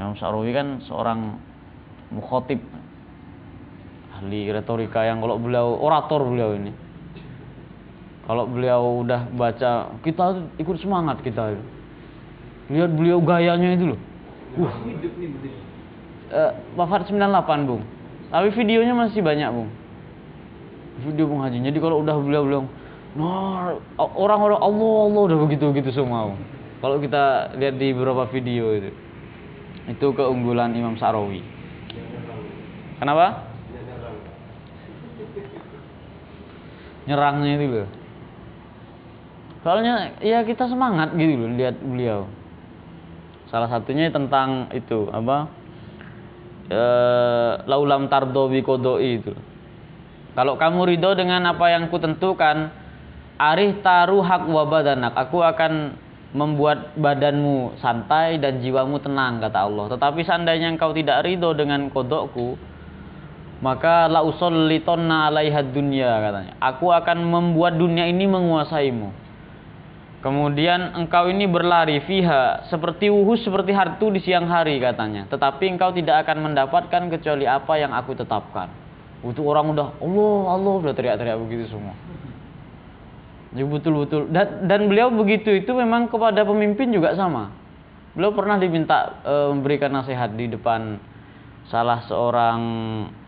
Imam Sa'rawi kan seorang mukhotib ahli retorika yang kalau beliau orator beliau ini. Kalau beliau udah baca kita ikut semangat kita lihat beliau gayanya itu loh. Uh. Uh, wafat 98 bung. Tapi videonya masih banyak bung. Video bung Haji. Jadi kalau udah beliau bilang nah orang-orang Allah Allah udah begitu begitu semua kalau kita lihat di beberapa video itu itu keunggulan Imam Sa'rawi. Kenapa? Nyerangnya itu loh soalnya ya kita semangat gitu loh lihat beliau. Salah satunya tentang itu apa? E, laulam tardo kodoi itu. Kalau kamu ridho dengan apa yang kutentukan arih taruh hak wabadanak. Aku akan membuat badanmu santai dan jiwamu tenang kata Allah tetapi seandainya engkau tidak ridho dengan kodokku maka la usallitonna alaiha dunya katanya aku akan membuat dunia ini menguasaimu Kemudian engkau ini berlari fiha seperti wuhus seperti hartu di siang hari katanya. Tetapi engkau tidak akan mendapatkan kecuali apa yang aku tetapkan. Itu orang udah Allah Allah udah teriak-teriak begitu semua. Jadi betul-betul. Dan, dan beliau begitu itu memang kepada pemimpin juga sama. Beliau pernah diminta e, memberikan nasihat di depan salah seorang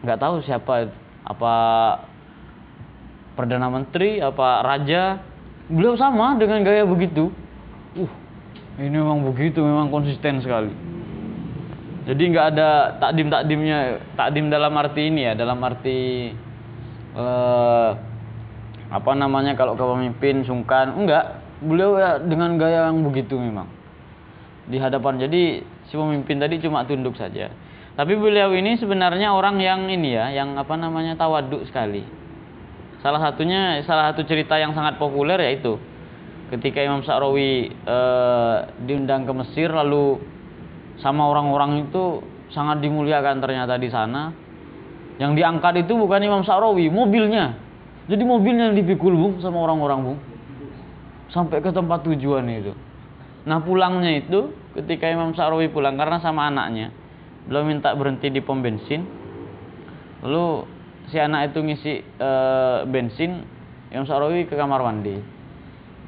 nggak tahu siapa apa perdana menteri apa raja. Beliau sama dengan gaya begitu. Uh ini memang begitu memang konsisten sekali. Jadi nggak ada takdim takdimnya takdim dalam arti ini ya dalam arti uh, apa namanya kalau kepemimpin sungkan? Enggak. Beliau ya dengan gaya yang begitu memang. Di hadapan. Jadi si pemimpin tadi cuma tunduk saja. Tapi beliau ini sebenarnya orang yang ini ya yang apa namanya tawaduk sekali. Salah satunya salah satu cerita yang sangat populer yaitu ketika Imam Sa'rawi e, diundang ke Mesir lalu sama orang-orang itu sangat dimuliakan ternyata di sana. Yang diangkat itu bukan Imam Sa'rawi, mobilnya. Jadi mobilnya yang dipikul bung sama orang-orang bung sampai ke tempat tujuan itu. Nah pulangnya itu ketika Imam Sa'rawi pulang karena sama anaknya, belum minta berhenti di pom bensin. Lalu si anak itu ngisi e, bensin yang Sa'rawi ke kamar mandi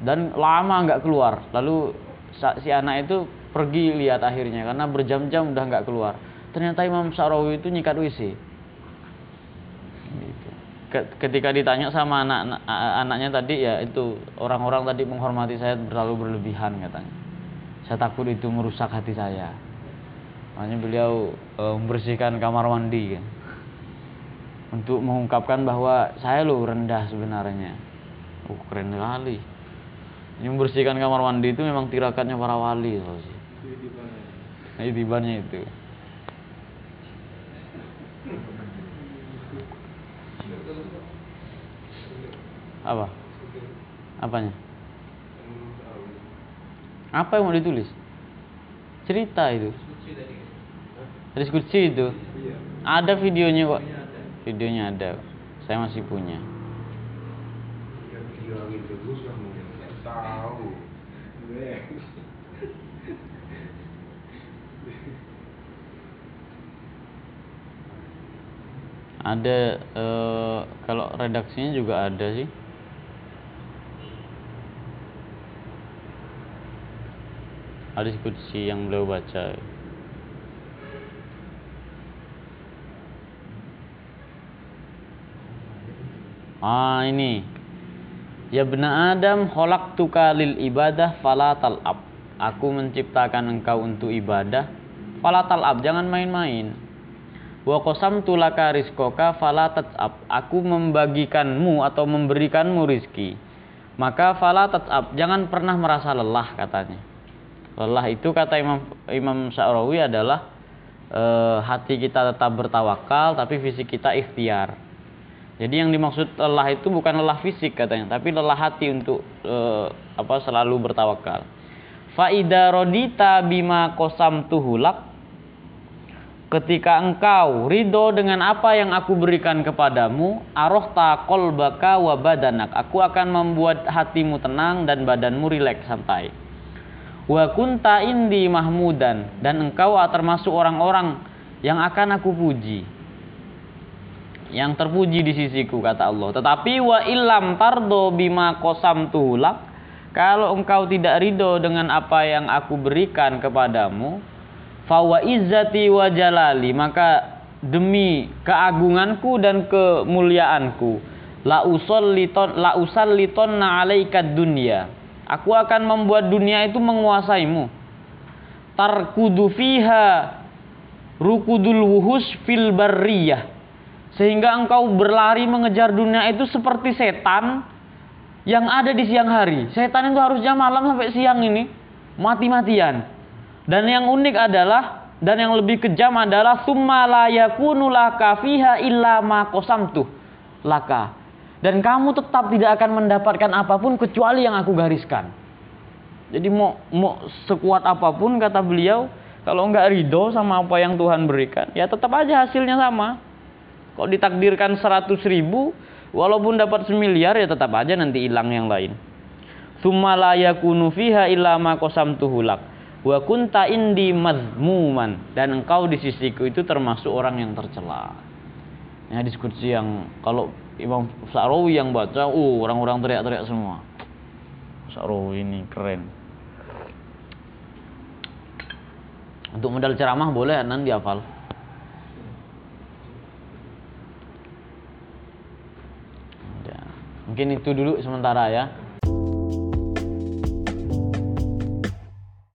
dan lama nggak keluar lalu si anak itu pergi lihat akhirnya karena berjam-jam udah nggak keluar ternyata Imam Sa'rawi itu nyikat WC. Ketika ditanya sama anak anaknya tadi ya itu orang-orang tadi menghormati saya terlalu berlebihan katanya saya takut itu merusak hati saya makanya beliau e, membersihkan kamar mandi kan untuk mengungkapkan bahwa saya lo rendah sebenarnya. Uh, keren sekali. Yang membersihkan kamar mandi itu memang tirakatnya para wali sih. Itibannya itu. Apa? Apanya? Apa yang mau ditulis? Cerita itu. Diskusi itu. Ada videonya kok videonya ada. Saya masih punya. Ada eh, kalau redaksinya juga ada sih ada diskusi yang beliau baca Ah ini. Ya bena Adam tuka lil ibadah fala tal'ab. Aku menciptakan engkau untuk ibadah. Fala tal'ab, jangan main-main. Wa qasamtu laka rizqaka fala tat'ab. Aku membagikanmu atau memberikanmu rizki. Maka fala tat'ab, jangan pernah merasa lelah katanya. Lelah itu kata Imam Imam Sa'rawi adalah e, hati kita tetap bertawakal tapi fisik kita ikhtiar jadi yang dimaksud lelah itu bukan lelah fisik katanya, tapi lelah hati untuk e, apa selalu bertawakal. Faida rodita bima kosam tuhulak. Ketika engkau ridho dengan apa yang aku berikan kepadamu, arohta kolbaka wa badanak. Aku akan membuat hatimu tenang dan badanmu rileks santai. Wa kunta indi mahmudan. Dan engkau termasuk orang-orang yang akan aku puji. Yang terpuji di sisiku kata Allah. Tetapi wa illam tardo bima kosam tulak kalau engkau tidak ridho dengan apa yang aku berikan kepadamu fawa izzati wa jalali maka demi keagunganku dan kemuliaanku la usalliton la usallitonna alaikad dunya aku akan membuat dunia itu menguasaimu tarkudu fiha rukudul wuhus fil barriyah sehingga engkau berlari mengejar dunia itu seperti setan yang ada di siang hari. Setan itu harusnya malam sampai siang ini mati-matian. Dan yang unik adalah dan yang lebih kejam adalah summa la yakunu laka fiha illa ma qasamtu laka. Dan kamu tetap tidak akan mendapatkan apa pun kecuali yang aku gariskan. Jadi mau mau sekuat apa pun kata beliau, kalau enggak ridho sama apa yang Tuhan berikan, ya tetap aja hasilnya sama. Kalau ditakdirkan 100 ribu, walaupun dapat semiliar ya tetap aja nanti hilang yang lain. Summa la yakunu fiha illa ma qasamtuhu lak. Wa kunta indi mazmuman dan engkau di sisiku itu termasuk orang yang tercela. Ya diskusi yang kalau Imam Sa'rawi yang baca, uh orang-orang teriak-teriak semua. Sa'rawi ini keren. Untuk modal ceramah boleh nanti hafal. Mungkin itu dulu sementara ya.